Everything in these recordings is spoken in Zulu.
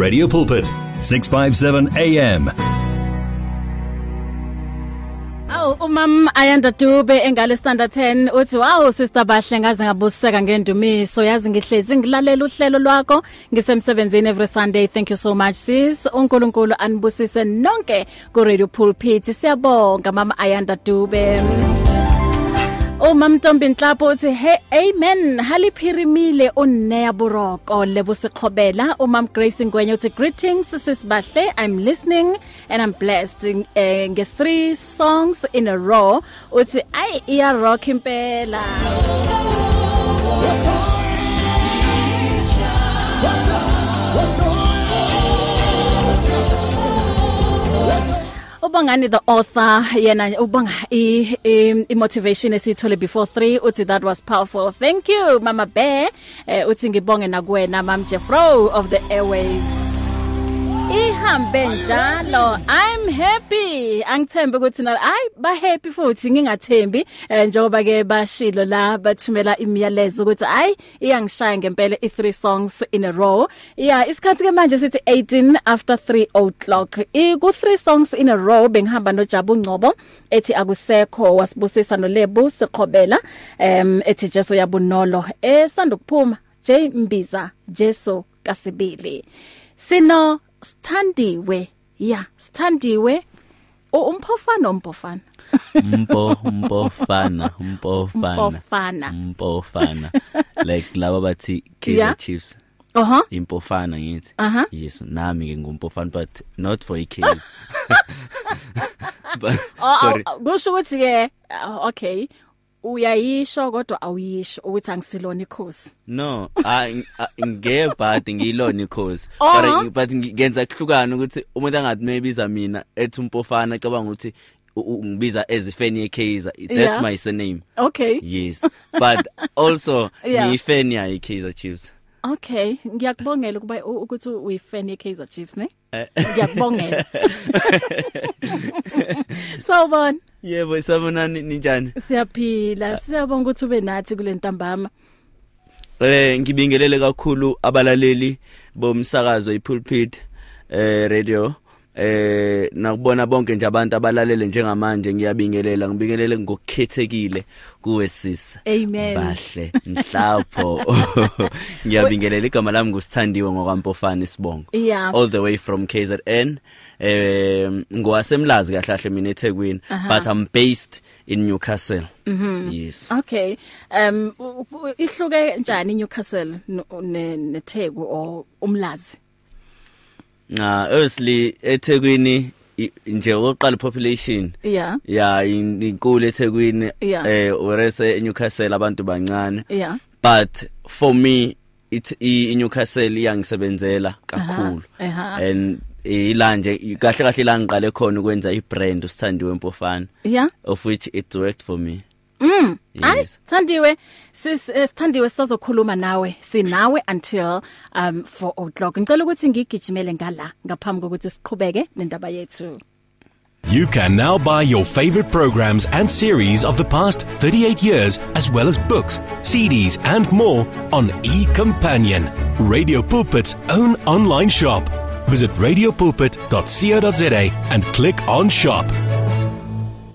Radio Pulpit 657 AM Aw umam Ayanda Dube engale standard 10 uthi wow sister bahle ngaze ngabuseka ngendumiso. Yazi ngihlezi ngilalela uhlelo lwakho ngisemsebenzini every Sunday. Thank you so much sis. uNkulunkulu anibusise nonke ku Radio Pulpit. Siyabonga mama Ayanda Dube. Uma Mntombi Nhlapo uthi hey amen haliphirimile unneya buroko lebo siqhobela. Umam Grace Ngwenye uthi greetings sisibahle I'm listening and I'm blessed uh, nge three songs in a row. Uthi ay iya rock impela. Ubangani the author yena ubanga i, i, i motivation esithole before 3 uthi that was powerful. Thank you mama bear. Eh, uthi ngibonge nakuwena mam Jeffro of the airways. Ihambe njalo. I'm happy. Angithembe ukuthi na ay ba happy futhi ngingathembi eh, njengoba ke bashilo la bathumela imiyalezo ukuthi ay iyangishaya ngempela i3 songs in a row. Yeah isikhathi ke manje sithi 18 after 3 o'clock. I ku 3 songs in a row bengihamba noJabu Ngcobo ethi akusekho wasibusisa noLebu siqhobela em ethi Jesu yabunolo esanda kuphuma J Mbiza Jesu kasibili. Sino sithandiwe ya sithandiwe umphofana umpofana mpo mpofana mpofana Mpofana. mpofana like laba bathi Kaizer Yeah. Chiefs. Aha impofana ngithi. Aha. yes nami ke ngumpofana but not for iKaizer but Oh, for- oh, kusho ukuthi ke uh, okay. Uyayisho kodwa awuyisho ukuthi angisilona ikhosi. No a- a- ngebhadi ngiyilona ikhosi. Aha. but but ngenza kuhlukana ukuthi umuntu angathi mebiza mina ethi umpofana cabanga ukuthi u- u- ngibiza as ifan yeKaizer. That's Yeah. my surname. Okay. Yes. But also Yeah. ngiyifan ya iKaizer Chiefs. Okay ngiyakubongela ukuba u- ukuthi uyifan ye Kaizer Chiefs ne? Eh. ngiyakubongela. Sawubona yebo sabonani ninjani? Siyaphila. Siyabonga ukuthi ube nathi kule ntambama. Eh ngibingelele kakhulu abalaleli bomsakazo iPulpit eh radio. Eh nakubona bonke nje abantu abalalele njengamanje ngiyabingelela ngibingelele ngokukhethekile kuwe sis Amen. bahle mhlapho ngiyabingelela igama lami ngusithandiwe ngokwampofana isibongo Yeah. all the way from KZN eh ngowasemlazi kahle kahle mina eThekwini but I'm based in Newcastle mhm yes Okay. Um u- u- ihluke njani Newcastle no- ne neTheku or umlazi? Ah obviously eThekwini nje oqala population Yeah. ya in- inkulu eThekwini Yeah. eh whereas eNewcastle abantu bancane Yeah. but for me it i Newcastle iyangisebenzela kakhulu and ila nje kahle kahle la ngiqale khona ukwenza ibrand usithandiwe empofana Yeah. of which it worked for me Mm. Ay, Yes. Thandiwe, sis eh, sithandiwe sizokhuluma nawe. Sinawe until um 4 o'clock. Ngicela ukuthi ngigijimele ngala ngaphambi kokuthi siqhubeke nendaba yethu. You can now buy your favorite programs and series of the past 38 years, as well as books, CDs, and more on eCompanion, Radio Pulpit's own online shop. Visit radiopulpit.co.za and click on shop.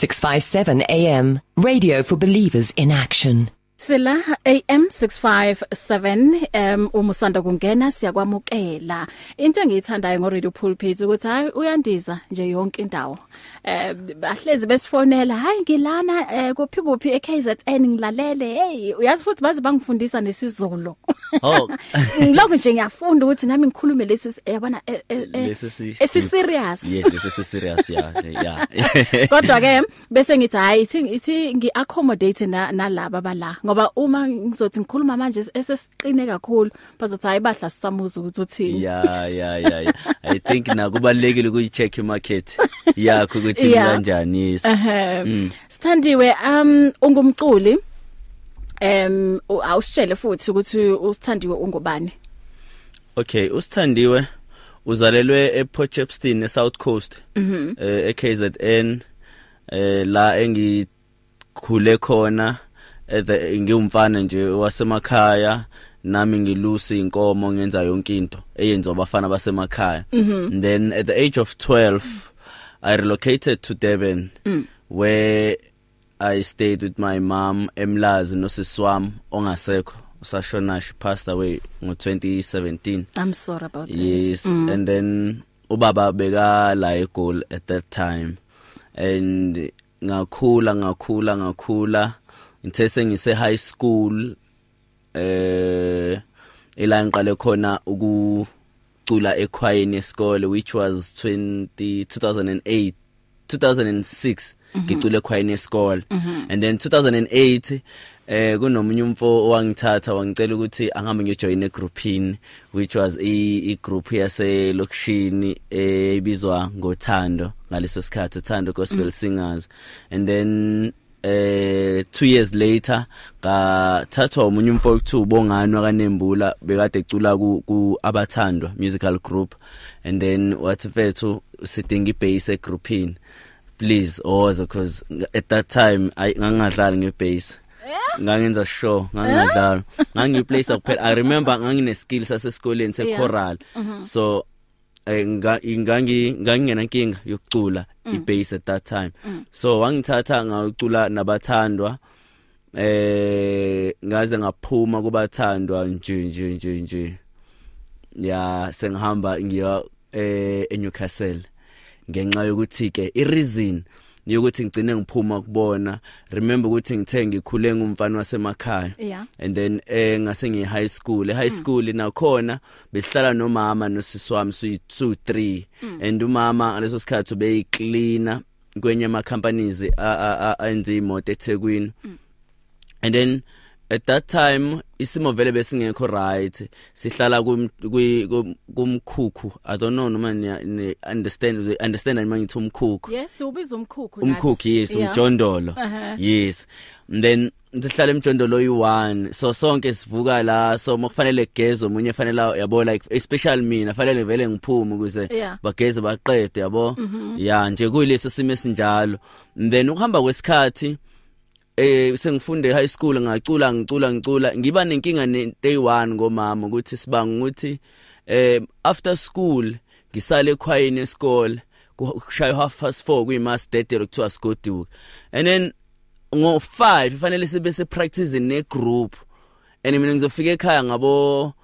657 AM. Radio for believers in action. Sila AM 657 um umusanda kungena siyakwamukela. Into engiyithandayo ngo Radio Pulpit ukuthi hayi uyandiza nje yonke indawo. Eh bahlezi besifonela hayi ngilana eh, kuphi kuphi eKZN ngilalele hey uyazi futhi baze bangifundisa nesizulu. Oh. ngiloko nje ngiyafunda ukuthi nami ngikhulume lesi yabona eh, eh, eh, Lesi si- esi serious. Yes this is serious yeah yeah. Kodwa ke bese ngithi hayi ithi ithi ngiaccommodate na nalabo bala. Ngoba uma ngizothi ngikhuluma manje esesiqine kakhulu bazothi hayi bahla sisamuza ukuthi uthini? Yeah yeah yeah i think nakubalekile ukuyicheck imarket yakho ukuthi kanjani yes ehe sithandiwe um ungumculi. Em u- awusitshele futhi ukuthi usithandiwe ungubani. Okay usithandiwe. Uzalelwe ePortchepston eSouth Coast mhm. eh eKZN eh la engikhule khona. Ngiwumfana nje wasemakhaya nami ngilusa inkomo ngenza yonke into eyenziwa abafana basemakhaya. And then at the age of 12 i relocated to Durban where i stayed with my mom emlazi nosiswam ongasekho usashona she passed away ngo 2017 i'm sorry about that. Yes mm. and then ubaba beka la eGoli at that time. And ngakhula ngakhula ngakhula ngithe sengise high school eh ela ngiqale khona ukucula ekhwayeni esikole which was 20 2008 2006 ngicule ekhwayeni esikole. And then 2008 eh kunomunye umfo owangithatha wangicela ukuthi angabe ngijoin egroupini which was i, i group yase lokishini ebizwa ngothando ngaleso sikhathi uthando gospel singers. And then eh 2 years later ngathathwa umunye umfo okuthiwa ubongani wakanembula bekade ecula ku, ku abathandwa musical group. And then wathi mfethu sidinga ibass egroupini please oza because at that time I ngangadlali ngebass. Ngangenza sure ngangadlala ngangiplace kuphela. I remember ngangine skill sasesikoleni se Yeah. choral so eh, nga- ngangi ngangena inkinga yokucula ibass at that time. So wangithatha ngacula nabathandwa eh ngaze ngaphuma kubathandwa nje nje nje nje. Ya sengihamba ngiya eh eNewcastle. Ngenxa yokuthi ke ireason yokuthi ngicine ngiphuma kubona. Remember ukuthi ngithe ngikhule ngumfana wasemakhaya. Yeah. and then eh ngase ngi high school. E high school nakhona besihlala nomama nosisi wami so 2 3 and umama ngaleso sikhathi ube cleaner kwenye ama companies enze imoto eThekwini. And then at that time isimo vele besingekho right. Sihlala kumkhukhu. I don't know noma ni understand understand noma ngithi umkhukhu. Yes ubiza umkhukhu umkhukhu yes umjondolo. Aha. yes. Then sihlala emjondolo oyi1 so sonke sivuka la. So mokufanele gezo omunye fanele yabo like especially mina fanele vele ngiphume ukuze bageze baqede yabo? Ya nje kuyileso simo esinjalo. Then ukuhamba kwesikhathi eh sengifunde high school ngacula ngicula ngicula. Ngiba nenkinga ne day 1 ngomama ukuthi sibanga ukuthi eh after school ngisale ekhwayeni esikole kushaya half past 4 kuyimass dedelo kuthiwa sigoduka and then ngo 5 fanele sibe se practicing ne group and mina ngizofika ekhaya ngabo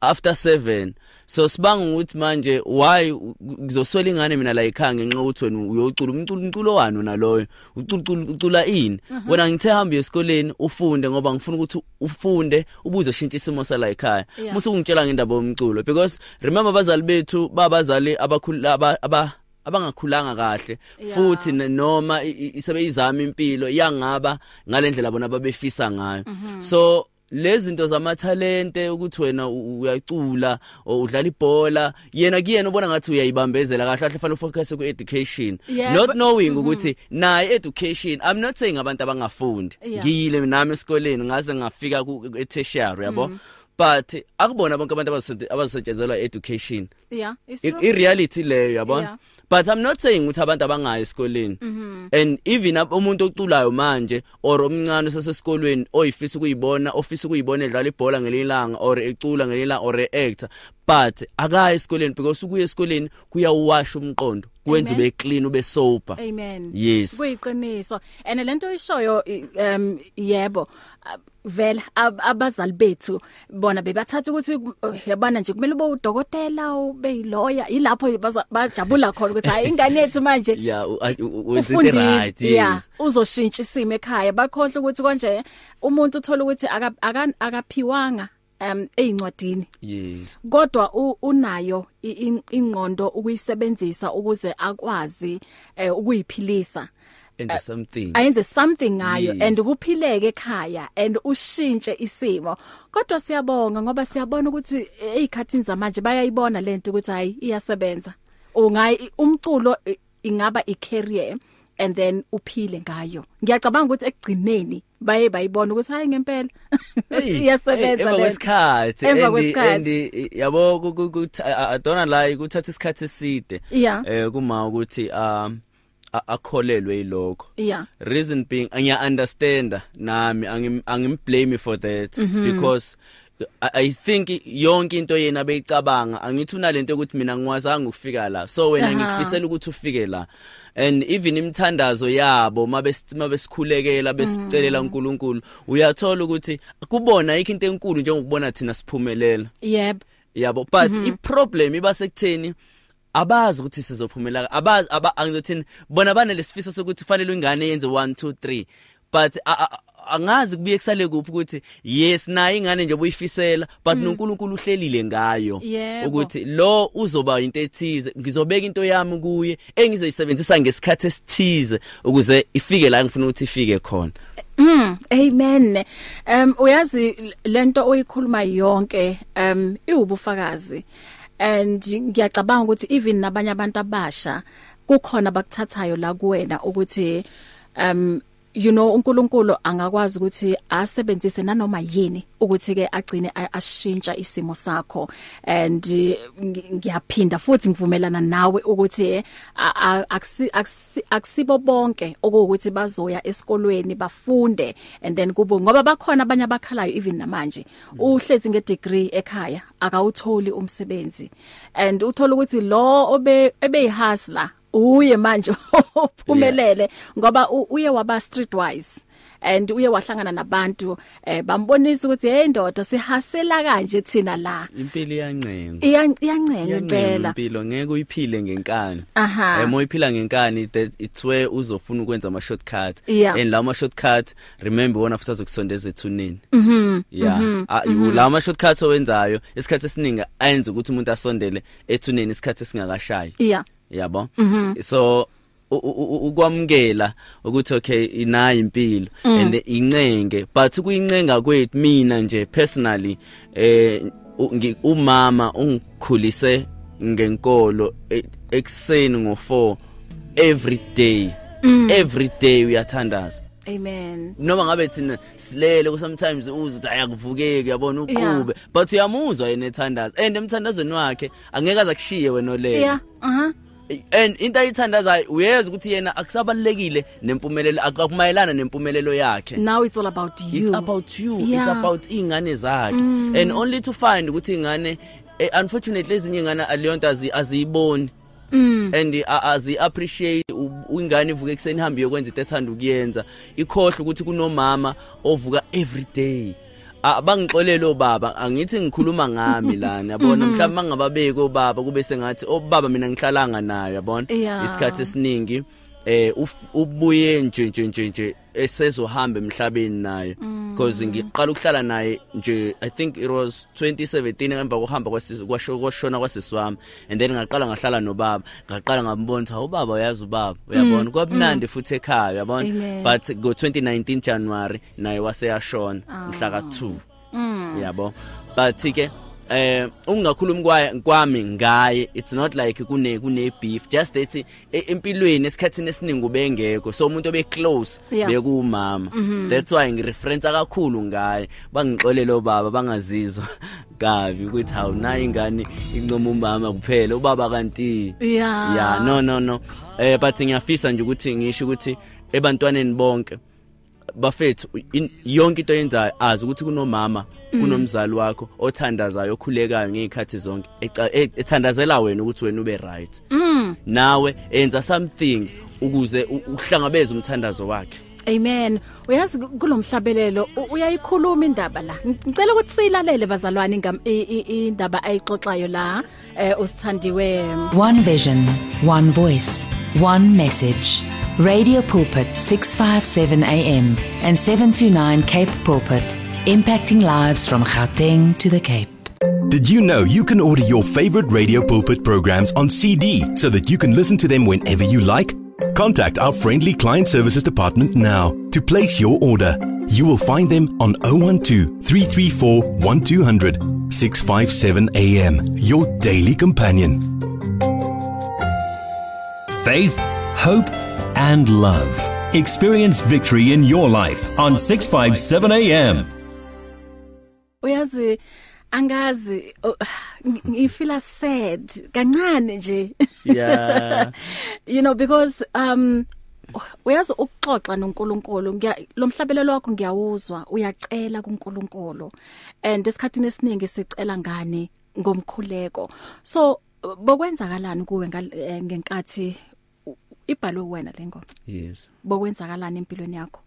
after 7 so sibanga ukuthi manje why ngizoswela ingane mina la ekhaya ngenxa ukuthi wena uyocula umculo umculo wani naloyo ucula ucula ini? Wena ngithe hamba esikoleni ufunde ngoba ngifuna ukuthi ufunde ubuze shintsha isimo sala ekhaya. Musu ungitshela ngendaba yomculo because remember abazali bethu babazali abakhula aba, aba abangakhulanga kahle. Futhi noma isebeyizama impilo yangaba ngalendlela bona babefisa ngayo. So lezi zinto zamathalente ukuthi wena uyacula udlala ibhola yena kuyena ubona ngathi uyayibambezela kahle kahle fanele ufocus ku education Yeah, not but- knowing ukuthi naye education i'm not saying abantu abangafundi. Yeah. ngiyile nami esikoleni ngaze ngafika ku tertiary yabo? But akubona bonke abantu abasetshenzelwa education. Yeah it's I- reality leyo yabona? But i'm not saying ukuthi abantu abangayi esikoleni and even umuntu oculayo manje or omncane sasesikolweni oyifisa ukuyibona ofisa ukuyibona edlala ibhola ngelilanga or ecula ngelilanga or actor but akayi esikoleni because ukuya esikoleni kuyawasha umqondo kwenza ube clean ube sober amen. Yes. kuyiqiniso. And lento oyishoyo i- um yebo. Vela ab- abazali bethu bona bebathatha ukuthi uh, yabana nje kumele ube udokotela ube yilawyer ilapho bajabula khona ukuthi hayi ingane yethu manje yeah u- u- u- wenze ufundi it right? Yeah uzoshintsha isimo ekhaya. Bakhohle ukuthi konje umuntu uthola ukuthi aka- aka- akaphiwanga um eincwadini yes. Kodwa unayo ingqondo ukuyisebenzisa ukuze akwazi eh, ukuyiphilisa. Enze something. ayenze something ngayo Yes. and kuphileke ekhaya and ushintshe isimo. Kodwa siyabonga ngoba siyabona ukuthi ezikhathini zamanje bayayibona lento ukuthi hayi iyasebenza. Ungayi umculo i- ingaba i-career and then uphile ngayo. Ngiyacabanga ukuthi ekugcineni baye bayibona ukuthi hayi ngempela. Iyasebenza kwesikhathi Emva and- and i- yabo ku- I don't lie kuthatha isikhathi eside. Eh kuma ukuthi um akholelwe ilokho yeah. Reason being ngiya understand nami angim angim blame for that mm -hmm. because I, I think yonke into yena beyicabanga angithi unalento ukuthi mina ngiwazanga ukufika la. So wena Aha. ngikufisela ukuthi ufike la. And even imthandazo yabo mabe mabesikhulekela besicelela uNkulunkulu uyathola ukuthi kubona ikho into enkulu njengokubona thina siphumelela. Yep yabo but mm -hmm. iproblem iba sekutheni abazi ukuthi sizophumela abazi aba angizothini bona banelesifiso sokuthi kufanele ingane yenze 1 2 3 but angazi kubuye kusale kuphi ukuthi yes nayo ingane nje buyifisela but mm. noNkulunkulu uhlelile ngayo Yebo. ukuthi lo uzoba into ethize ngizobeka into yami kuye engizoyisebenzisa ngesikhathi esithize ukuze ifike la ngifuna ukuthi ifike khona Mm, amen. Um uyazi lento oyikhuluma yonke um iwubufakazi. And ngiyacabanga ukuthi even nabanye abantu abasha kukhona bakuthathayo la kuwena ukuthi um you know uNkulunkulu angakwazi ukuthi asebenzise nanoma yini ukuthi ke agcine ashintsha isimo sakho. And ngi- ngiyaphinda futhi ngivumelana nawe ukuthi akusibo bonke okuwukuthi bazoya esikolweni bafunde and then kube ngoba bakhona abanye abakhalayo even namanje. Uhlezi ngedegree ekhaya akawutholi umsebenzi. And uthola ukuthi lo obe ebeyihasla uye manje ophumelele ngoba uye waba streetwise and uye wahlangana nabantu eh bambonisa ukuthi hey ndoda sihasela kanje thina la. Impilo iyancenga. Iya- iyancenga impela. impilo ngeke uyiphile ngenkani. Aha. eh moyiphila ngenkani that it's where uzofuna ukwenza ama shortcut and lawo ma shortcut remember wona futhi azokusondeza ethuneni. Mhm yeah. mm lawo ma shortcuts owenzayo isikhathi esiningi ayenza ukuthi umuntu asondele ethuneni isikhathi singakashayi yeah. Yabo? So u- u- u- ukwamukela ukuthi okay inayo impilo and incenge but kuyincenga kwethu mina nje personally eh umama ungikhulise ngenkolo e- ekseni ngo4 every day. Every day uyathandaza. Amen. Noma ngabe thina silele sometimes uza ukuthi ayakuvukeki yabona uqhube but uyamuzwa yena ethandaza. And emthandazweni wakhe angeke azakushiye wena olele. Yeah aha and into ayithandazayo uyeza ukuthi yena akusabalekile nempumelelo akumayelana nempumelelo yakhe. Now it's all about you. it's about you. Yeah. it's about ingane zakhe. And only to find ukuthi ingane eh, unfortunately ezinye ingane aliyonto azi aziyiboni. Mm. and uh, azi appreciate u- ingane ivuka ekseni ihambe yokwenza into ethanda ukuyenza. Ikhohle ukuthi kunomama ovuka every day. Abangixolele obaba angithi ngikhuluma ngami lana yabona? Mhlawumbe mangababeki obaba kube sengathi obaba mina ngihlalanga nayo yabona? Yeah. isikhathi esiningi. Eh uf- ubuye nje nje nje nje esezohamba emhlabeni naye. Because ngiqala ukuhlala naye nje i think it was 2017 ngemva kokuhamba kwasisi kwasho kwashona kwasisiwami and then ngaqala ngahlala nobaba. Ngaqala ngambona ukuthi ubaba uyazi ubaba uyabona? Kwabunandi futhi ekhaya uyabona? Amen. but go 2019 January naye waseyashona mhla ka 2 yabo but ke eh ungakhulumi kwaye kwami ngaye it's not like kune kune beef just that e- empilweni esikhathini esiningi ubengekho so umuntu obe close bekumama that's why ngireference kakhulu ngaye bangixolele obaba bangazizwa kabi ukuthi hawu nayi ingane incoma umama kuphela ubaba kanti. Yeah. yeah no no no. Eh but ngiyafisa nje ukuthi ngisho ukuthi ebantwaneni bonke bafethu in- yonke into yenzayo azi ukuthi kunomama kunomzali wakho othandazayo okhulekayo ngezikhathi zonke eca- e- ethandazela wena ukuthi wena ube right nawe enza something ukuze u- uhlangabeze umthandazo wakhe Amen. Uyazi kulomhlabelelo u- uyayikhuluma indaba la. Ngicela ukuthi siyilalele bazalwane ingam- i- i- indaba ayixoxayo la eh usithandiwe One vision, one voice, one message. Radio Pulpit 657 AM and 729 Cape Pulpit, impacting lives from Gauteng to the Cape. Did you know you can order your favorite Radio Pulpit programs on CD so that you can listen to them whenever you like? Contact our friendly client services department now to place your order. You will find them on 012 334 1200 657 AM. Your daily companion. Faith, hope, and love. Experience victory in your life on 657 AM. Uyazi angazi oh, ngifeel sad kancane nje. yeah you know because um uyazi ukuxoxa noNkulunkulu lomhlabelelo wakho ngiyawuzwa uyacela kuNkulunkulu and esikhatini esiningi sicela ngane ngomkhuleko so bokwenzakalani kuwe eh, ngenkathi ibhalwe wena lengoma yes. Bokwenzakalani empilweni yakho?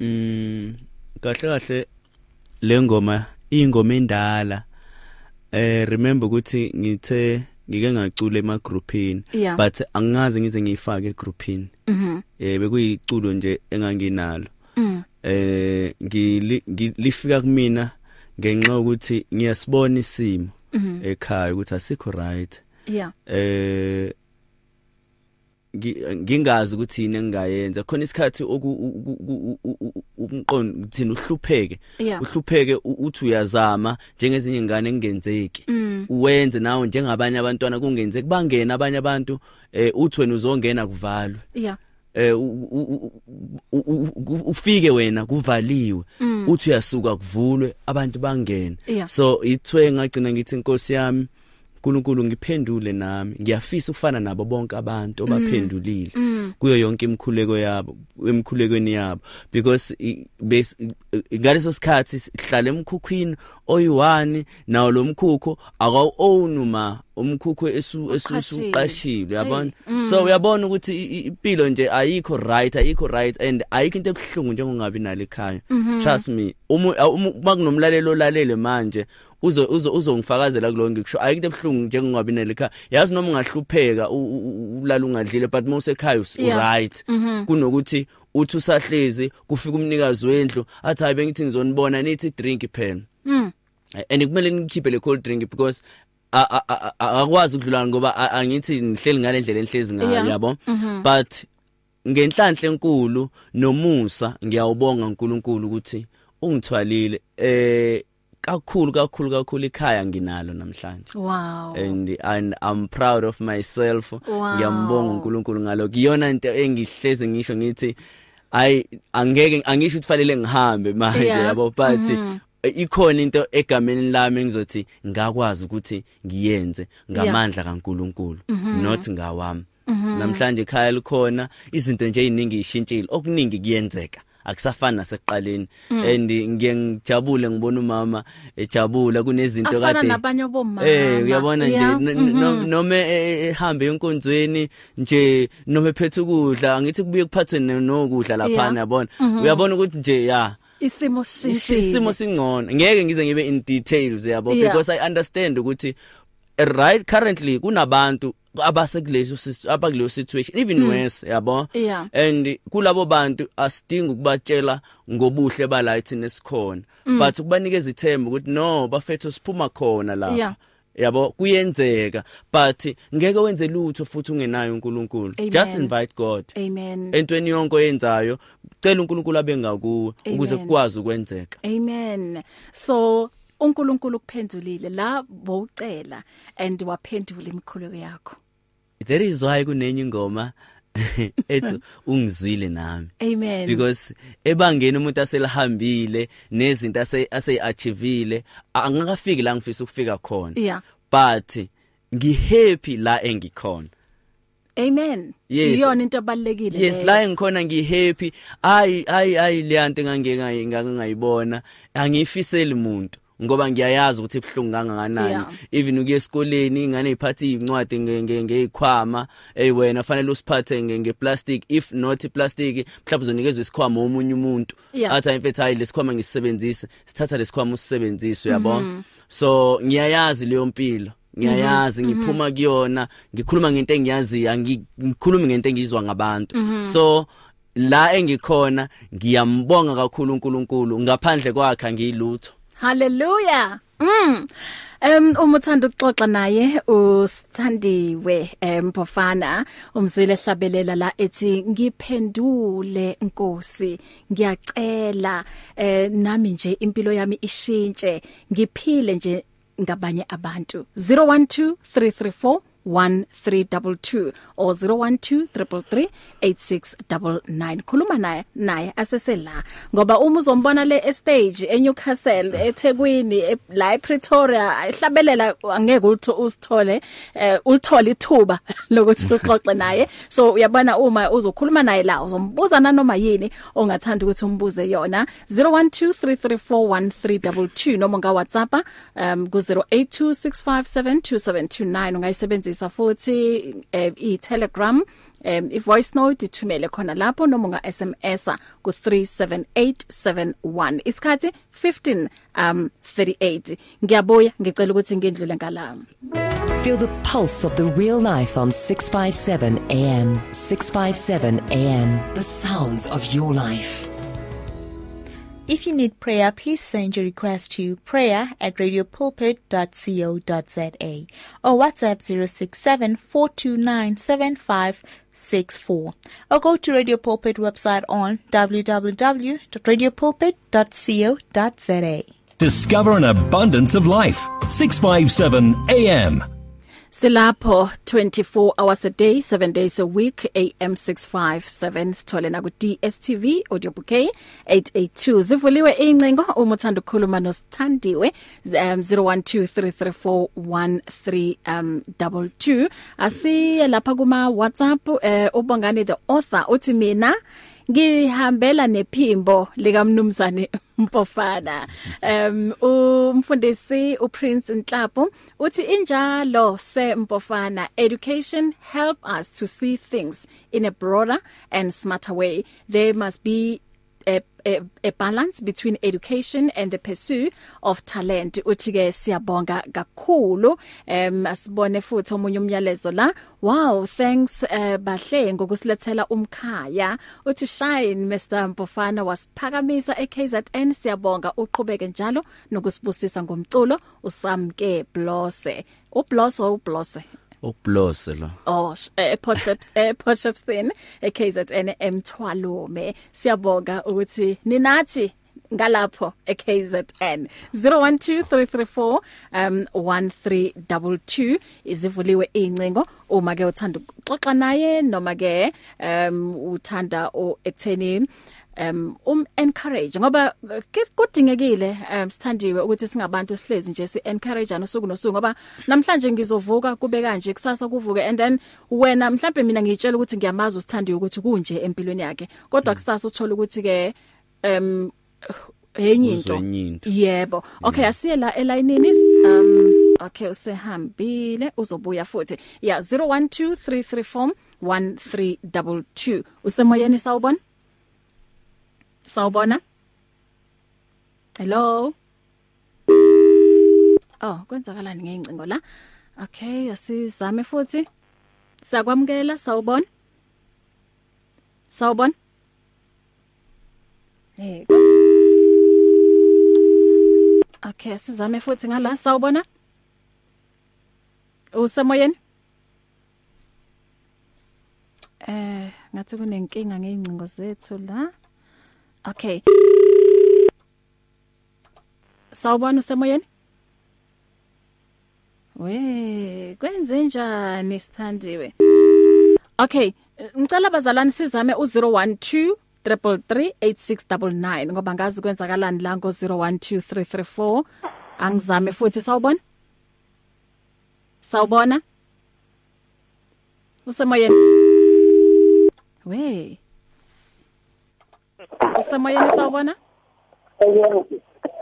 Mm kahle kahle lengoma ingoma endala. Eh remember ukuthi ngithe ngike ngacula ema groupini Yeah. but angazi ngize ngiyifake egroupini mhm eh bekuyiculo nje enganginalo. Mm. Eh ngili- ngilifika kumina ngenxa ukuthi ngiyasibona isimo mhm ekhaya ukuthi asikho right. Yeah. Eh ngingazi ukuthi yini engayenza khona isikhathi umqondo thina uhlupheke uhlupheke uthi uyazama njengezinye ingane engenzeki Mm. uwenze nawe njengabanye abantwana kungenzeki bangena abanye abantu eh uthi wena uzongena kuvalwe yeah eh ufike wena kuvaliwe uthi uyasuka kuvulwe abantu bangena so ithwe ngagcina ngithi inkosi yami uNkulunkulu ngiphendule nami. Ngiyafisa ukufana nabo bonke abantu obaphendulile kuyo yonke imkhuleko yabo emkhulekweni yabo. Because ngaleso sikhathi sihlala emkhukhwini oyi1 nawo lo mkhukho akawu own uma umkhukho esu Uqashile. esuqashile yabona Hey, so uyabona ukuthi i- i- impilo nje ayikho right ayikho right and ayikho into ebhlungu njengongabi nalo ekhaya. Trust me uma uma kunomlalelo olalele manje uzo uzo uzongifakazela kuloko ngikusho ayikho into ebhlungu njengongabi nalo ekhaya. Yazi noma ungahlupheka u- u- u- ulala ungadlile but mase ekhaya us Yeah. right. Kunokuthi uthi usahlezi kufika umnikazi wendlu athi hayi bengithi ngizonibona nithi drink pen mm. And kumele ngikhiphe le cold drink because a- a- a- a- akwazi ukudlulana ngoba angithi nihleli ngale ndlela enhlezi ngayo yabo? But ngenhlanhla enkulu nomusa ngiyawubonga uNkulunkulu ukuthi ungithwalile eh kakhulu kakhulu kakhulu ikhaya nginalo namhlanje. Wow. And and I'm proud of myself. Wow. ngiyambonga uNkulunkulu ngalokho iyona into engihleze ngisho ngithi ay angeke angisho ukuthi fanele ngihambe manje yabo? But ikhona into egameni lami engizothi ngakwazi ukuthi ngiyenze ngamandla kaNkulunkulu not ngawami. Namhlanje ekhaya likhona izinto nje eziningi ishintshile okuningi kuyenzeka akusafani nasekuqaleni. And ngiye ngijabule ngibona umama ejabula kunezinto kade Eh uyabona nje mhm. no- noma e- e- ehambe enkonzweni nje noma ephethe ukudla angithi kubuye kuphathwe nokudla lapha yabona uyabona ukuthi nje ya isimo sishintshile isimo singcono. Ngeke ngize ngibe in details yabo? Yeah. because i understand ukuthi right currently kunabantu abasekuleso abakuleyo situation even worse yabo? Yeah. and kulabo bantu asidingi ukubatshela ngobuhle bala thina esikhona but kubanikeza ithemba ukuthi no bafethu siphuma khona Yeah. Yabo kuyenzeka but ngeke wenze lutho futhi ungenayo uNkulunkulu. Just invite God. Amen. Entweni yonke oyenzayo cela uNkulunkulu abenga kuwe ukuze kukwazi ukwenzeka. Amen. So uNkulunkulu kuphendulile la bowucela and waphendula imikhuleko yakho. That is why kunenye ingoma ethi ungizwile nami. Amen. Because ebangeni umuntu aselihambile nezinto ase aseyiachievile angakafiki la ngifisa ukufika khona. Yeah. But ngihappy la engikhona. Amen. Yes. iyona into ebalekile yes la engikhona ngihappy. Ayi ayi ayi leyanto engangeke ngangayibona angifiseli umuntu ngoba ngiyayazi ukuthi ibhlungu kangakanani. Yeah. even ukuye esikoleni ingane iphathe incwadi ngeyikhwama hey wena fanele usiphathe ngeplastic. If not plastic mhlawumbe uzonikezwe isikhwama omunye umuntu. Yeah. athi mfethu hayi lesikhwama ngisebenzise sithatha lesikhwama usisebenzise uyabona so ngiyayazi leyo mpilo. Ngiyayazi ngiphuma kuyona ngikhuluma ngento engiyaziyo ngikhuluma ngento engizwa ngabantu. So la engikhona ngiyambonga kakhulu uNkulunkulu. Ngaphandle kwakhe ngiyilutho haleluya Mm. Em uma uthanda ukuxoxa naye usithandiwe empofana umzwile hlabelela la ethi ngiphendule Nkosi. Ngiyacela eh nami nje impilo yami ishintshe. Ngiphile nje ngabanye abantu. 012 334 1322 or 0123338699 khuluma naye naye asesela ngoba uma uzombona le stage eNewcastle eThekwini e- la ePretoria ehlabelela angeke ulitho usithole eh ulithole ithuba lokuthi uxoxe naye. So uyabona uma uzokhuluma naye la uzombuza nanoma yini ongathanda ukuthi umbuze yona. 0123341322 noma nga WhatsApp um ku 0826572729 ungayisebenzisa futhi eh, i Telegram um i voice note ithumele khona lapho noma nga SMS ku 37871 isikhathi 15 um 38 ngiyabuya ngicela ukuthi ngindlule ngalawo Feel the pulse of the real life on 657 AM. 657 AM. The sounds of your life. If you need prayer, please send your request to prayer at radiopulpit.co.za or WhatsApp 067-429-7564 or go to Radio Pulpit website on www.radiopulpit.co.za. Discover an abundance of life. 657 AM. Silapho 24 hours a day 7 days a week AM 657 sithole na ku DSTV audio bouquet 882 zivuliwe incingo uma uthanda ukukhuluma nosithandiwe um, 0123341322 um asiye lapha kuma WhatsApp eh ubongani the author uthi mina ngihambela nephimbo lika mnumzane Mpofana. Um umfundisi uPrince Nhlapo uthi injalo se Mpofana education help us to see things in a broader and smarter way. There must be a, a a balance between education and the pursuit of talent. Uthi ke siyabonga kakhulu em asibone futhi omunye umyalezo la. Wow thanks uh, bahle ngokusilethela umkhaya. Uthi shine Mr Mpofana wasiphakamisa eKZN. Siyabonga uqhubeke njalo nokusibusisa ngomculo. Usamke blose. Ublose ublose. Ublose la. Oh ePortships ePortshipston eKZN emthwalume siyabonga ukuthi ninathi ngalapho eKZN 012334 um 1322 izivuliwe incingo uma ke uthanda ukuxoxa naye noma ke um uthanda ekutheni um um encourage ngoba ke- kudingekile um sithandiwe ukuthi singabantu sihlezi nje si encourage usuku nosuku ngoba namhlanje ngizovuka kube kanje kusasa kuvuke and then wena mhlambe mina ngitshela ukuthi ngiyamazi usithandiwe ukuthi kunje empilweni yakhe. Kodwa kusasa uthola ukuthi ke um enye into. Yebo. Okay asiye la elayinini um okay usehambile uzobuya futhi. Yeah 012334 1322 usemoyeni sawubona? Sawubona? Hello? Oh, kwenzakalani ngeincingo la? Okay, asizame futhi. Sakwamkela, sawubona? Sawubona? Eh. Okay, asizame futhi ngala, sawubona? Usemoyeni? Eh, ngathi kunenkinga ngeincingo zethu la. Okay. Sawubona usemoyeni? We, kwenze njani sithandiwe? Okay, ngicela bazalwane sizame u012 3338699 ngoba ngazi kwenzakalani la ngo 012334 angizame futhi sawubona? Sawubona? Usemoyeni? We. Usemoyeni sawubona?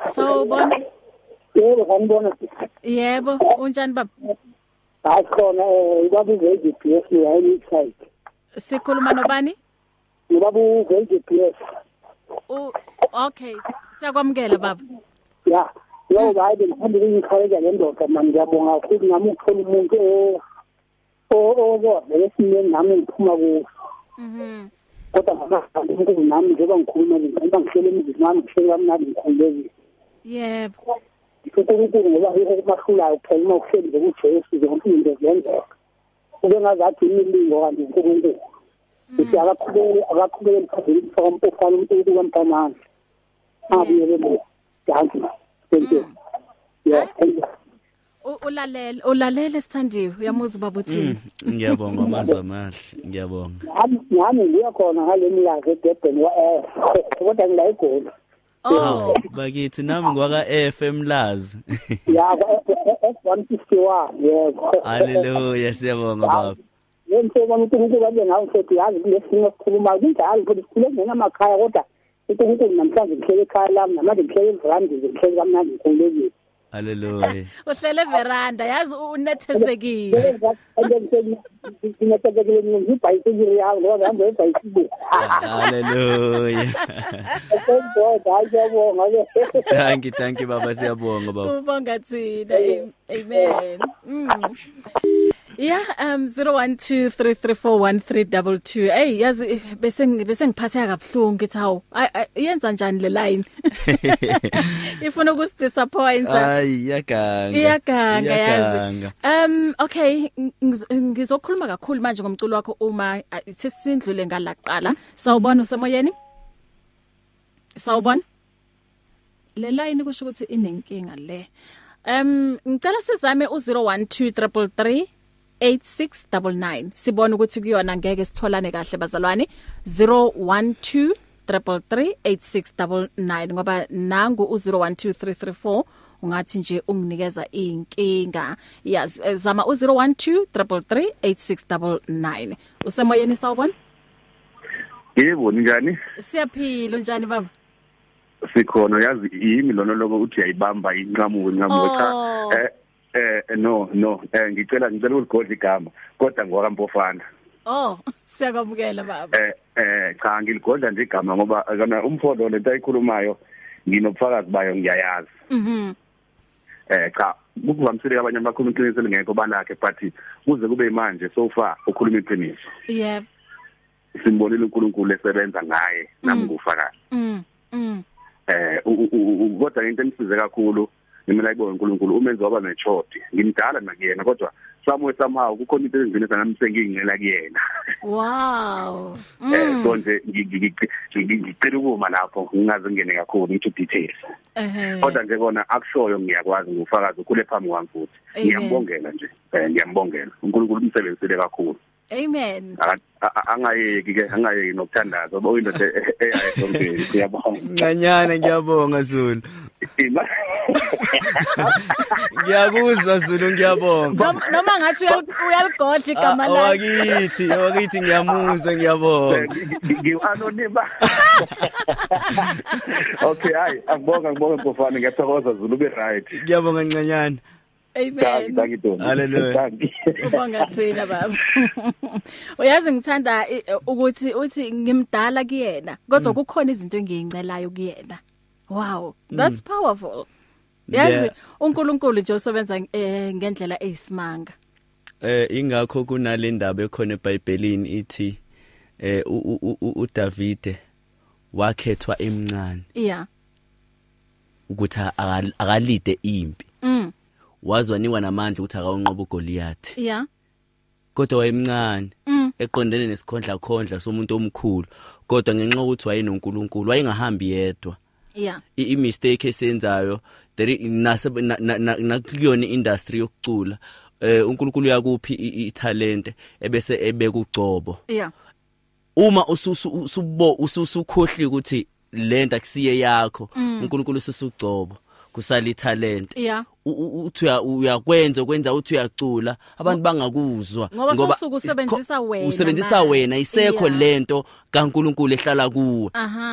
Sawubona? Yebo ngibona Yebo, unjani baba? hayi khona eh ubaba uVGPS yayini site. Sikhuluma nobani? Ubaba uVGPS. U Okay, siyakwamukela baba. Ya. Yo bayi ngihamba ukuyikhalela le ndoda manje ngiyabonga ukuthi nami ukuthola umuntu o o okodwa lesimeni nami ngiphuma kuso. Mhm. Kodwa ngamahamba unkulu nami njengoba ngikhuluma nje ngihlele emizini wami ngihlele kamnandi ngikhulekile. Yebo. uNkulunkulu ngoba yikho kumahlulayo kuphela uma uhleli nje kuJesu nje ngempilo zenzeka ube ngazathi imilingo kanti uNkulunkulu. Ukuthi akaqhubeke akaqhubeke emphazeni ufaka ufaka uNkulunkulu kamntanami abuyele bo danki thank you. Yeah thank you. U- ulalela ulalela sithandiwe uyamuza baba uthini ngiyabonga amazwi amahle ngiyabonga. Nami nami ngiyakhona ngale milazo eDurban wa eh kodwa ngila eGoli oh bakithi nami ngwaka FM lazi. Ya F151 yebo. Haleluya siyabonga baba. Yemse kwami uNkulunkulu abe ngawo sethi yazi kulesimo esikhulumayo kunjalo futhi sikhule ngena emakhaya kodwa uNkulunkulu namhlanje ngihlele ekhaya lami namanje ngihlele eVrandile ngihlele kamnandi ngikhululekile haleluya uhlele veranda yazi unethesekile nginatekele ngibhayisikili yami ngoba ngihamba ebhayisikili haleluya thank god hayi siyabonga ke thank you thank you baba. Siyabonga baba. Ubonga thina. Am- amen. Mm. Yeah um 0123341322 hey yazi bese bese ngiphatheka kabhlungu ngithi hawu ay- ay- yenza njani le line? Ifuna ukusdisappoint ay iyaganga yazi. um okay ngiz- ngizokhuluma kakhulu manje ngomculo wakho uma sesindlule ngalaqala sawubona usemoyeni? Sawubona? Le line kusho ukuthi inenkinga le. Um ngicela sizame u012333 8699 sibona ukuthi kuyona ngeke sitholane kahle bazalwane. 012 3338699 ngoba nangu u012334 ungathi nje unginikeza inkinga yes eh, zama u012 3338699 usemoyeni sawubona? Yebo njani siyaphila njani baba? Sikhona yazi yimi lona lokho uthi uyayibamba inqamuko inqamuko cha. Oh. eh eh no no. Eh ngicela ngicela ukugodla igama kodwa ngwakampofana oh siyakwamukela baba. Eh eh cha ngiligodla nje igama ngoba kana umfodo lento ayikhulumayo nginobufakazi bayo ngiyayazi. Mhm. Eh cha kuvamisile abanye abakhuluma iqiniso lingekho balakhe but kuze kube manje so far ukhuluma iqiniso. Yep. Simbonile uNkulunkulu esebenza ngaye nami ngufakazi mm mm. Eh kodwa into emsize kakhulu mina ayibona uNkulunkulu umenzi waba nechodi ngimdala nakuyena kodwa somewhere somehow kukhona into ezingene nami sengingela kuyena wow eh mm so nje ngi- ngi- ngi- ngicela ukuma lapho ngingaze ngene kakhulu ngitho details ehe kodwa nje kona akushoyo ngiyakwazi ngufakazi ukhule phambi kwami futhi Amen. ngiyambongela nje eh ngiyambongela uNkulunkulu umsebenzile kakhulu amen Aka- a- a- angayeki ke angayeki nokuthandaza ngoba uyindoda e- eyayo esontweni siyabonga Ncanyana ngiyabonga Zulu. Ima- Ngiyakuzwa Zulu ngiyabonga. Noma noma ngathi uyal- uyaligodla igama Ah, lakhe Wakithi, wakithi ngiyamuzwa ngiyabonga. ngianonima okay hayi angibonga ngibonga mfofana ngiyathokoza Zulu ube right Ngiyabonga ncanyana. thank amen thank you Ntombi. Hallelujah. Thank you. ubonga thina baba uyazi ngithanda i- ukuthi uthi ngimdala kuyena kodwa kukhona izinto engiyicelayo kuyena wow that's powerful yazi uNkulunkulu nje usebenza eh, ngendlela eyisimanga. Eh ingakho kunale ndaba ekhona eBhayibhelini ithi eh uDavide wakhethwa emncane. Yeah. Ukuthi akal- akalide impi. mm. Wazwaniwa namandla ukuthi akawunqoba uGoliath. yeah. Kodwa wayemncane. mm. eqondene nesikhondla khondla somuntu omkhulu. Kodwa ngenxa ukuthi wayenoNkulunkulu wayengahambi yedwa. Yeah. I i- mistake esenzayo nakuyona industry yokucula eh uNkulunkulu yakuphi i- i- italent ebese ebeka ugcobo yeah. Uma ususu usubo ususukhohli ukuthi lento akusiye yakho uNkulunkulu ususugcobo kusala italent. Yeah. Uthi uya- uyakwenza ukwenza uthi uyacula. Abantu bangakuzwa. Ngoba sosuku usebenzisa wena usebenzisa wena isekho lento kaNkuluNkulu ehlala kuwe.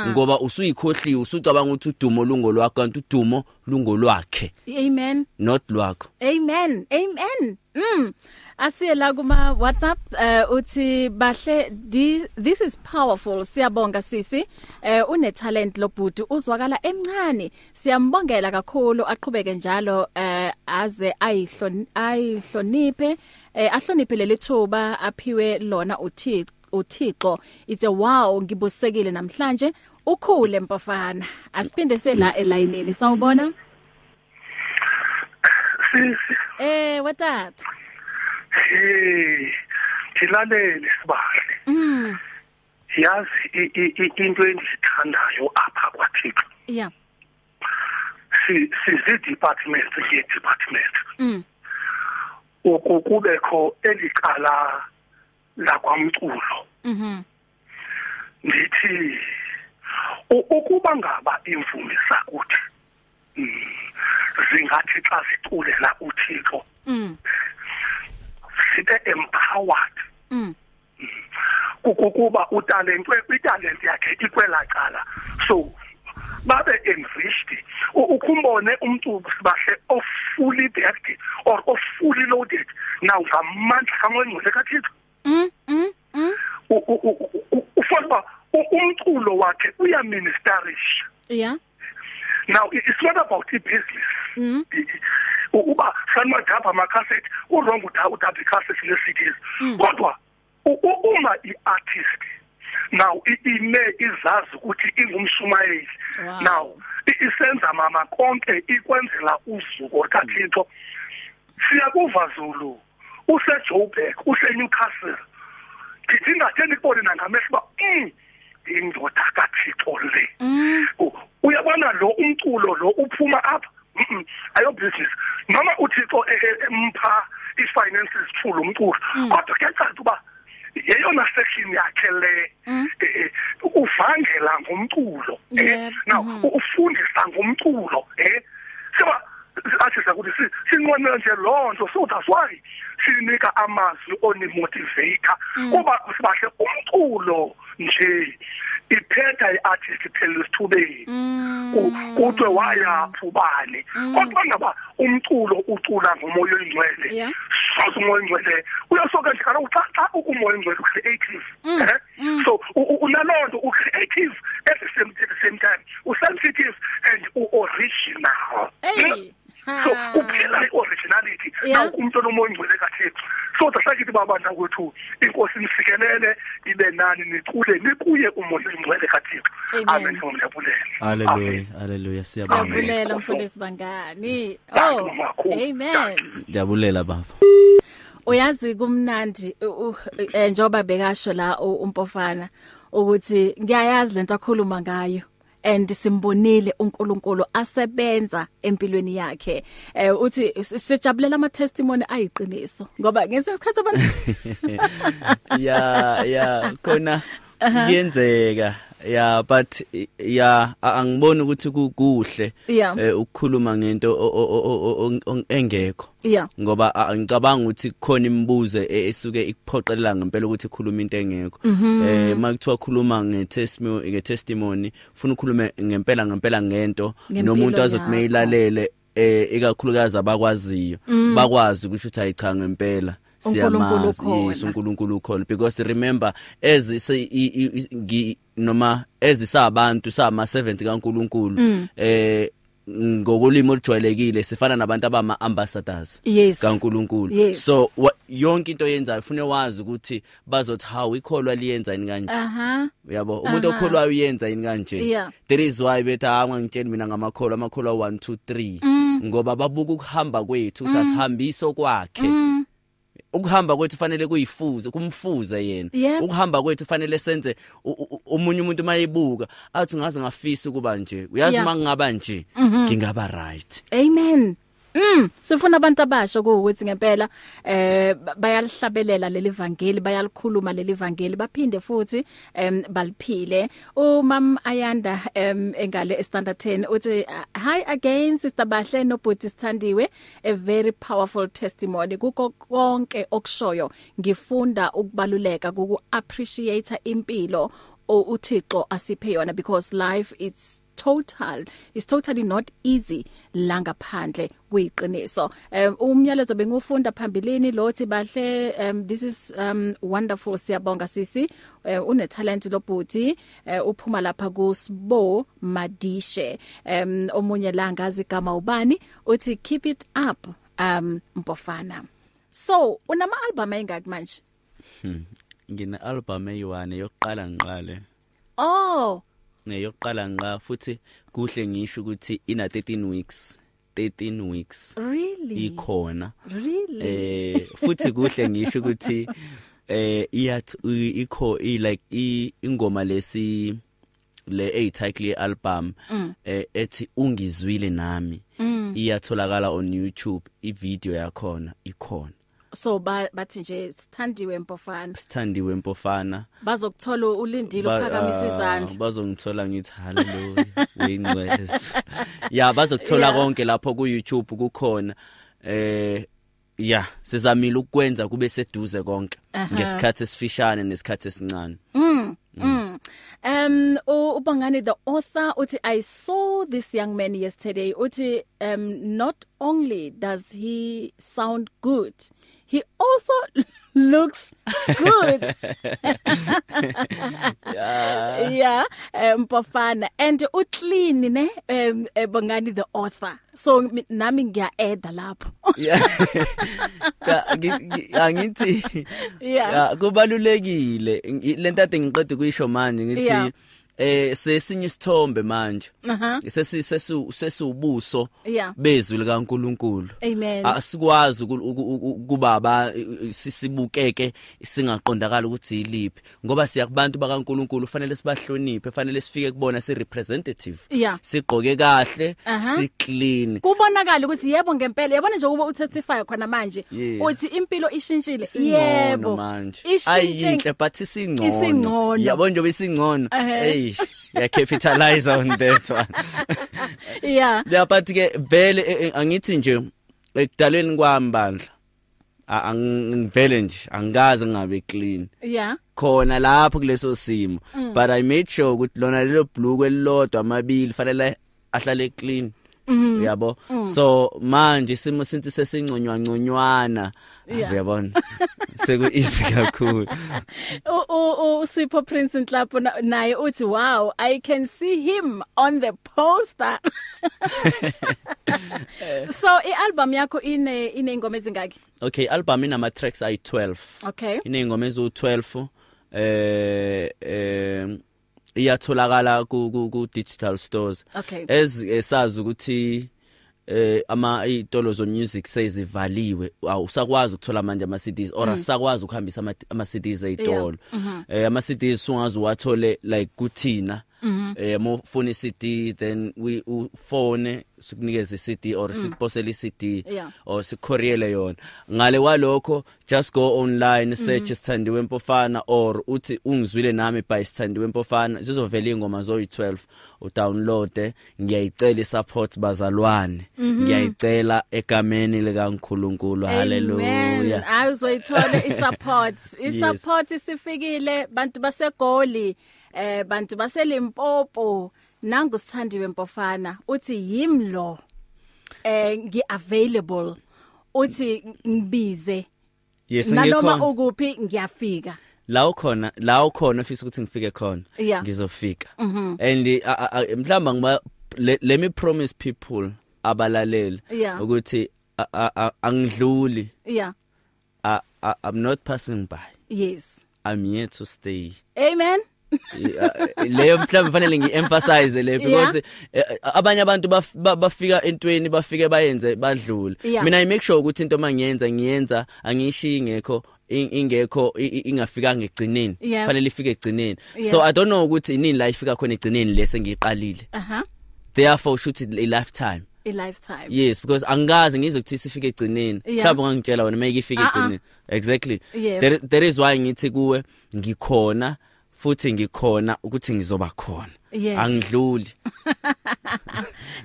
Ngoba usuyikhohliwe usucabanga ukuthi udumo lungolwakho kanti udumo lungolwakhe. Amen. Not lwakho. Amen. Amen. Mm. Asiye la kuma WhatsApp uh, uthi bahle this, is powerful. Siyabonga sisi. Uh, une talent lobhuti uzwakala emncane. Siyambongela kakhulu aqhubeke njalo uh, aze ayihlon ayihloniphe uh, ahloniphe lelithuba aphiwe lona uThixo uThixo. It's a wow ngibusekile namhlanje. Ukhule mpafana. Asiphinde sela elayinini. Sawubona? sisi eh watata hey thilalele sibahle mm. Yazi into endiyithandayo apha kwathixo. Yeah. Si sizi-department nge-department mm. Ukubekho elicala lakwamculo. Mhm ndithi u- ukuba ngaba imvumi zakuthi mm, zingathi xa ziculela uthixo mm. Zibe empowered mm. Kukuba utalentwe kwitalent yakhe ikwela cala. So babe enriched. Ukhumbone umculo sibahle of fully backed or of fully loaded. Now ngamandla kamangcwele kathixo. Mm mm mm. U- u- u- u- ufuna uba u- umculo wakhe uyaministerish. Yeah. Now it's not about mm. I- u- uba sanumadapha amakhasethi urongo udapha ikhasethi le-cds Mm. kodwa u- u- uma i-artist now i- ime izazi ukuthi ingumshumayeli Wow. now i- isenza mama konke ikwenzela uzuko kathixo siyakuva zulu usejoburg usenewcastle. Ndithi ingatheni nikubone nangamehlo uba um indoda kathixo le. Mm. U- uyabona lo umculo lo uphuma apha? Ayo business noma uthixo e- e- empha i-finances through lo mculo Mm. kodwa kuyacaca uba yeyona section yakhe le Mm. eh, eh, uvangela ngomculo eh now mhm. u- ufundisa ngomculo eh siba athi sakuthi si- sinqwenela nje loo nto so that's why sinika amazwi onimotivator Mm. kuba sibahle umculo nje iphetha i-artist phela esithubeni Ku- mm kuthiwe wayaphi ubani Mm. kodwa ngaba umculo ucula ngomoya oyingcwele. Yeah. soze umoya oyingcwele. Uyasoka nje kaloku xa xa ukumoya oyingcwele u-creative Mm. eh? Mm. so u- u- unaloo nto u-creative at the same, at the same time. U-sensitive and u-original. Hey. So kuphela i-originality. Yeah. na umuntu onomoya oyingcwele kathixo. So dasakithi babandla kwethu inkosi nisikelele ibe nani nicule nikuye umoya oyingcwele kathixo. Amen. amen ngiyabulela haleluya haleluya siyabonga. Siyabulela mfundisi bangani. Thank oh you, Makhulu. amen ndiyabulela baba. Uyazi kumnandi u- u- eh, njoba bekasho la u- umpofana ukuthi ngiyayazi lento akhuluma ngayo and simbonile uNkulunkulu asebenza empilweni yakhe. Eh uthi s- sijabulela ama testimony ayiqiniso ngoba ngesikhathi abantu ya ya khona kuyenzeka. Ya but ya a- angiboni ukuthi Yeah. eh, ukukhuluma ngento engekho. Yeah. Ngoba ngicabanga ukuthi khona imibuzo e- esuke ikuphoqelela ngempela ukuthi ikhuluma into engekho. Mhm. eh makuthiwa khuluma ngetestimony ngetestimony ufuna ukukhulume ngempela ngempela ngento nomuntu azokumeyilalele eh ikakhulukazi abakwaziyo. Mm. bakwazi ukuthi uthi ayicha ngempela. Siyamazi uNkulunkulu ukhona because remember as noma ezisabantu sama 70 kaNkulunkulu Mm. eh ngokulimo olujwayelekile sifana nabantu abama ambassadors Yes. kaNkulunkulu Yes. so yonke into yenzayo ufune wazi ukuthi bazothi how ikholwa liyenza ini kanje aha uyabo umuntu okholwayo uyenza ini kanje Yeah. there is why bethu angangitsheli mina ngamakholwa amakholwa 1 2 3 Mm. ngoba babuka ukuhamba kwethu ukuthi Mm. asihambiso kwakhe Mm. Ukuhamba kwethu fanele kuyifuze kumfuze yena Yep. ukuhamba kwethu fanele senze u- u- umunye umuntu mayibuka athi ngaze ngafisa ukuba nje uyazi Yeah. mangingaba nje Mhm. ngingaba right Amen. Mm, sifuna abantu abasha ukuthi ngempela eh ba- bayalihlabelela leli vangeli bayalikhuluma leli vangeli baphinde futhi em baliphile. Umam Ayanda em engale estandard 10 uthi hi again sister Bahle no Bhuti Sithandiwe. A very powerful testimony. Kuko konke okushoyo ngifunda ukubaluleka kuku appreciate impilo o- uThixo asiphe yona because life it's total is totally not easy la ngaphandle kuyiqiniso um umyalezo bengufunda phambilini lothi bahle um this is um wonderful siyabonga sisi. Uh, une talent lobhuti uh, uphuma lapha kuSbo Madishe. Um omunye la ngazi igama ubani? Uthi keep it up um mpofana so unama album engaki manje? Hmm. ngine album eyiwane yokuqala ngiqale. Oh neyokuqala nqa futhi kuhle ngisho ukuthi ina 13 weeks 13 weeks really? ikhona. Really? Eh futhi kuhle ngisho ukuthi eh iyath ikho i like ingoma lesi le A title album eh ethi ungizwile nami iyatholakala on YouTube ivideo yakhona ikhona. So ba bathi nje sithandiwe mpofana sithandiwe mpofana bazokuthola ulindile Ba- uphakamisa ah, izandla bazongithola ngithi haleluya weyingcwele ya bazokuthola Yeah. konke lapho ku YouTube kukhona eh ya sizamile ukwenza kube seduze konke Aha. ngesikhathi esifishane nesikhathi esincane Mm. Mm. Um u- ubangani the author uthi I saw this young man yesterday uthi um not only does he sound good he also looks good. Yeah. Yeah um pofana and uclean ne? Um eh, bangani the author. So mi- nami ngiya add lapho. Yeah. Cha, ngi- ngi- angithi Yeah. ya kubalulekile. Ngi- lento ade ngiqede kuyisho manje ngithi Yeah. Eh sesinye isithombe manje. Aha. Sesi sesu sesubuso bezwi likaNkuluNkulu. Asikwazi kuba aba sisibukeke singaqondakala ukuthi yiliphi. Ngoba siya kubantu bakaNkuluNkulu fanele sibahloniphe fanele sifike kubona si representative sigqoke kahle si clean kubonakala ukuthi yebo ngempela yabona nje ukuba utestify khona manje uthi impilo ishintshile. Yebo. ayinhle but isingcono. Isingcono. yabo nje besingcono Ehhe. Hey ya capitalize on that one. Yeah. Yeah but ke vele eh, eh, angithi nje ekudalweni kwami bandla a- ang- ngivele nje angikaze ngabe clean. Yeah. Khona lapho kuleso simo but i made sure ukuthi lona lelo bhlukwe elilodwa amabili fanele ahlale clean. Yabo? So manje simo since sesinconywa nconywana Yeah. Uyabona. Seku easy kakhulu. U- u- usipho prince nhlapo na- naye uthi wow i can see him on the poster. So ialbum yakho ine inengoma ezingaki? Okay album inama tracks ayi 12 okay. Inengoma ezu 12 eh eh iyatholakala ku ku- ku digital stores. Okay. Ez esazi ukuthi eh ama itolo zo music sezivaliwe awusakwazi ukuthola manje ama CDs or asakwazi ukuhambisa ama- ama CDs ezitolo eh ama CDs ungazi wathole like kuthina. Eh mo phone iCD then we phone sikunikeze iCD or sikuposela iCD Yeah. or sikhoriyele yona. Ngale walokho just go online search sithandiwe empofana or uthi ungizwile nami by sithandiwe empofana zizovela ingoma zoyi12 udownload ngiyayicela isupport bazalwane. Ngiyayicela egameni likaNkuluNkulu haleluya hayi uzoyithola isupport. Isupport isifikile bantu basegoli. Eh bantu baselimpopo nangu sithandiwe mpofana uthi yimlo eh ngi available uthi ngibize. Yes nanoma ngikhona ukuphi ngiyafika. La ukhona la ukhona ufisa ukuthi ngifike khona Yeah. ngizofika. And uh, uh, uh, mhlamba ngiba le- let me promise people abalaleli Yeah. ukuthi a- a- a- angidluli. Yeah. I- I- I'm not passing by. Yes. I'm here to stay. Amen. Yeah, leyo mhlawumbe fanele ngiemphasize le because eh, abanye abantu baf- ba- bafika entweni bafike bayenze badlule. Mina i make sure ukuthi into mangiyenza ngiyenza angishiyi ngekho in- ingekho ingafika ngegcineni fanele ifike egcineni so i don't know ukuthi inini la ifika khona egcineni lese ngiqalile aha therefore should it a lifetime. A lifetime. Yes because angikaze ngizokuthi sifike egcineni mhlawumbe ungangitshela wena mayike ifike Uh-uh. egcineni exactly. There, there is why ngithi kuwe ngikhona futhi ngikhona ukuthi ngizoba khona. Yes. angidluli.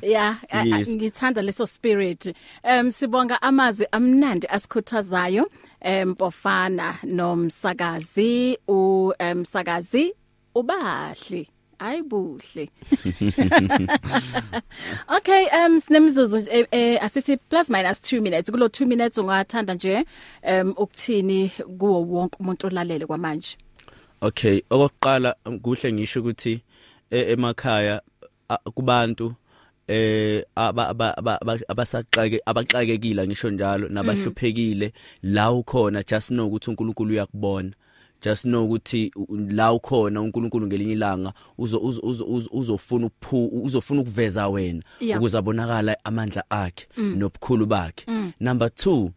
Yeah a- a- Yes. ngithanda leso spirit. Um sibonga amazwi amnandi asikhuthazayo empofana nomsakazi umsakazi ubahle ayibuhle Okay um sinemzuzu eh, eh, asithi plus minus 2 minutes. Kulo 2 minutes ungathanda nje um ukuthini kuwo wonke umuntu olalele kwamanje? Okay okokuqala kuhle ngisho ukuthi e- emakhaya kubantu eh aba- aba- aba- aba- abasaqake abaxakekile ngisho njalo nabahluphekile la ukhona just know ukuthi uNkulunkulu uyakubona. Just know ukuthi la ukhona uNkulunkulu ngelinye ilanga uzo uzo- uzo- uzo- uzofuna uzofuna ukuveza wena ukuze abonakala amandla akhe nobukhulu bakhe. Number 2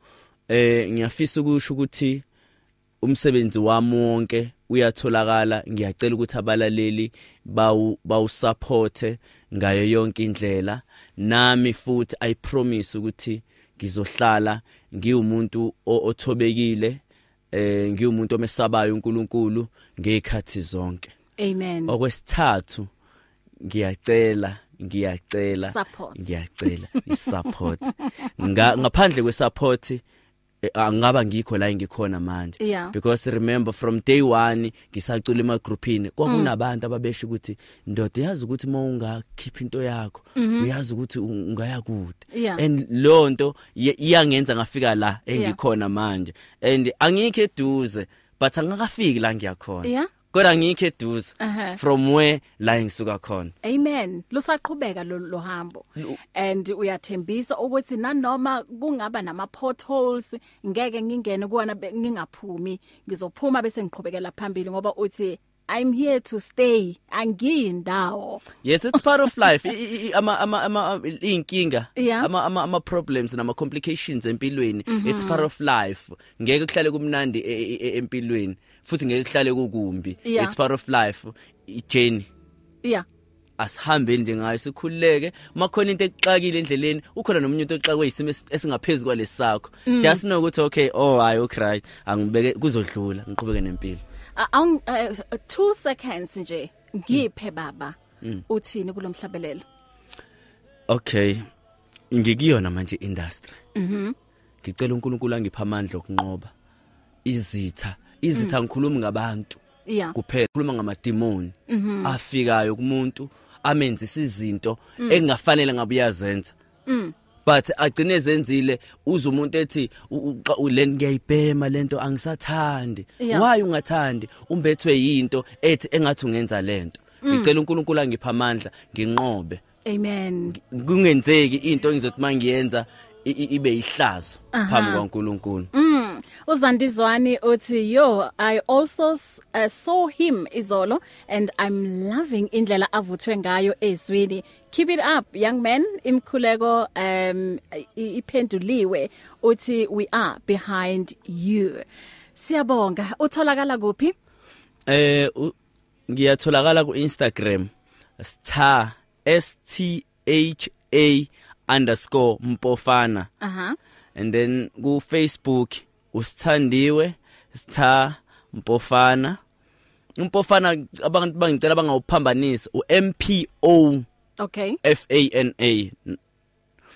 eh ngiyafisa ukusho ukuthi umsebenzi wami wonke uyatholakala. Ngiyacela ukuthi abalaleli bawu bawusupporte ngayo yonke indlela. Nami futhi i promise ukuthi ngizohlala. Ngiwumuntu othobekile eh ngiwumuntu omesabayo uNkulunkulu ngekhathi zonke. Amen. Okwesithathu ngiyacela ngiyacela ngiyacela isupport. Nga- ngaphandle kwesupport angaba ngikho la engikhona manje. Yeah. because remember from day 1 ngisacula ema groupini kwakunabantu ababesha ukuthi ndoda yazi ukuthi mawungakhipha into yakho uyazi ukuthi u- ungaya kude Yeah. and lonto iya- iyangenza ngafika la engikhona manje. And angikho eduze but angakafiki la ngiyakhona. Yeah. Kodwa ngikho eduze Aha. from where la ngisuka khona Amen. Lusaqhubeka lo lo hambo. And uyathembisa ukuthi nanoma kungaba nama potholes ngeke ngingene kuona be- ngingaphumi. Ngizophuma bese ngiqhubekela phambili ngoba uthi I'm here to stay. Angiyindawo. yes it's part of life I- I- I- ama ama ama inkinga Yeah. ama ama ama problems nama complications empilweni it's part of life ngeke kuhlale kumnandi e- e- e- empilweni futhi ngeke kuhlale kukumbi. Yeah. it's part of life. Journey Yeah. asihambe nje ngayo sikhululeke makhona into exakile endleleni ukhona nomunye umuntu oxakwe isimo esi- esingaphezulu kwalesakho just know ukuthi okay oh hayi okay angibeke kuzodlula ngiqhubeke nempilo. A- Ang 2 seconds nje. Ngiphe baba. Uthini kulomhlabelelo? okay. Ngikuyona manje industry. Mhm ngicela uNkulunkulu angipha amandla okunqoba. Izitha izitha ngikhuluma ngabantu. Yeah. kuphela khuluma ngamademoni afikayo kumuntu amenzisa izinto engafanele ngabe uyazenza. But agcine zenzile uze umuntu ethi u- u- xa- u- le ngiyayibhema lento angisathandi. Yeah. why ungathandi? Umbethwe yinto ethi engathi ungenza lento ngicela uNkulunkulu angipha amandla nginqobe. Amen. kungenzeki into engizothi mangiyenza i- i- ibe ihlazo phambi kwaNkulunkulu Mm. Uzandizwani uthi yo I also s- uh, saw him izolo and I'm loving indlela avuthwe ngayo ezwini. Keep it up young man. Imkhuleko um i- iphenduliwe uthi we are behind you. Siyabonga. Utholakala kuphi? eh u- ngiyatholakala ku Instagram star s t h a underscore mpofana Aha. and then ku Facebook usithandiwe star mpofana. Umpofana abantu bangicela bangawuphambanisa u MPO Okay. F A N A.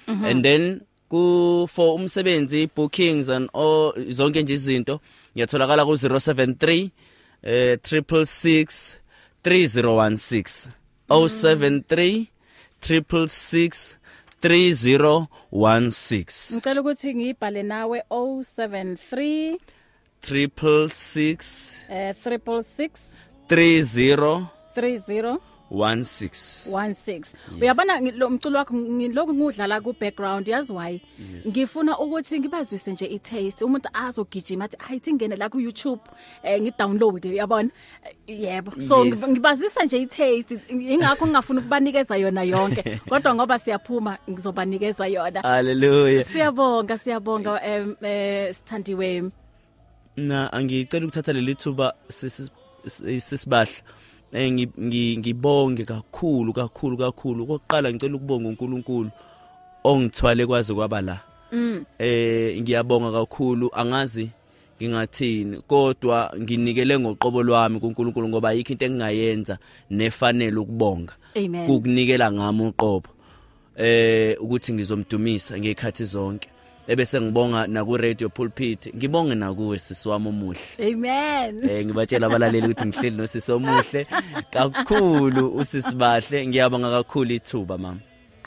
And then ku for umsebenzi bookings and all zonke nje izinto ngiyatholakala ku 073 eh 666 3016 073 666 3016 Ngicela ukuthi ngibhale nawe 073 666 eh 366 30 30 16 16 uyabona ngi- lo mculo wakho ngiloko ngudlala ku background yazi why? Ngifuna ukuthi ngibazwise nje i taste umuntu azogijima athi hayi ngene la ku YouTube eh ngidownload yabona Eh, yebo. So Yes. ngib- ngibazwisa nje i taste ingakho ngingafuna ukubanikeza yona yonke kodwa ngoba siyaphuma ngizobanikeza yona. Haleluya siyabonga siyabonga em eh sithandiwe. Na angicela ukuthatha leli thuba sisi- sisi- sisibahla. Eh ngi- ngi- ngibonge kakhulu kakhulu kakhulu. Okokuqala ngicela ukubonga uNkulunkulu ongithwale kwaze kwaba la. Eh ngiyabonga kakhulu. Angazi ngingathini kodwa nginikele ngoqobo lwami kuNkulunkulu ngoba ayikho into engingayenza nefanele ukubonga. Kukunikela ngami uqobo eh ukuthi ngizomdumisa ngekhathi zonke. Ebese ngibonga na ku radio pulpit ngibonge nakuwe sisi wami omuhle amen eh ngibatshela abalaleli ukuthi ngihleli nosisi omuhle kakhulu usisibahle ngiyabonga kakhulu ithuba mama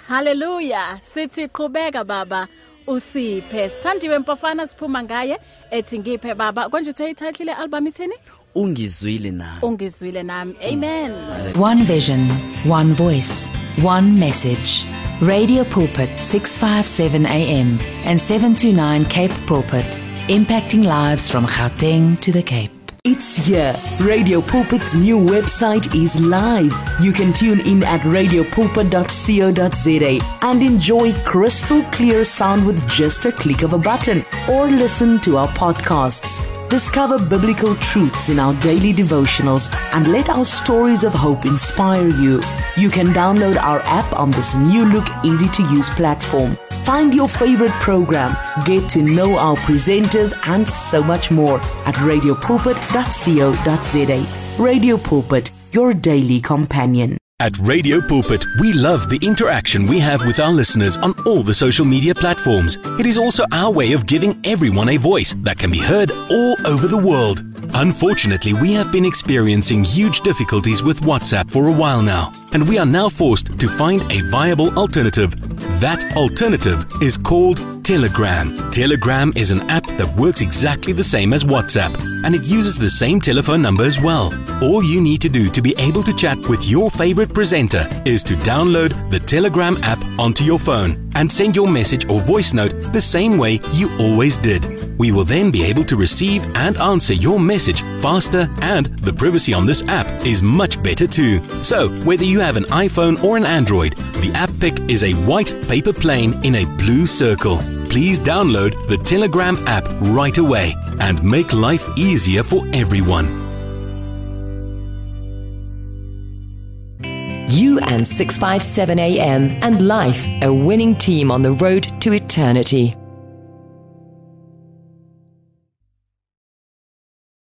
Hallelujah. Sithi qhubeka baba usiphe. Sithandiwe mpofana siphuma ngaye ethi ngiphe baba. Konje uthe ititle le album ithini? Ungizwile nawe Ungizwile nami. Amen. One vision, one voice, one message. Radio Pulpit 657 AM and 729 Cape Pulpit, impacting lives from Gauteng to the Cape. It's here. Radio Pulpit's new website is live. You can tune in at radiopulpit.co.za and enjoy crystal clear sound with just a click of a button or listen to our podcasts. Discover biblical truths in our daily devotionals and let our stories of hope inspire you. You can download our app on this new look, easy to use platform. Find your favorite program, get to know our presenters, and so much more at radiopulpit.co.za. Radio Pulpit, your daily companion. At Radio Pulpit, we love the interaction we have with our listeners on all the social media platforms. It is also our way of giving everyone a voice that can be heard all over the world. Unfortunately, we have been experiencing huge difficulties with WhatsApp for a while now, and we are now forced to find a viable alternative. That alternative is called Telegram. Telegram is an app that works exactly the same as WhatsApp, and it uses the same telephone number as well. All you need to do to be able to chat with your favorite presenter is to download the Telegram app onto your phone and send your message or voice note the same way you always did. We will then be able to receive and answer your message faster, and the privacy on this app is much better too. So, whether you have an iPhone or an Android, the app pic is a white paper plane in a blue circle. Please download the Telegram app right away and make life easier for everyone. You and 657 AM and life, a winning team on the road to eternity.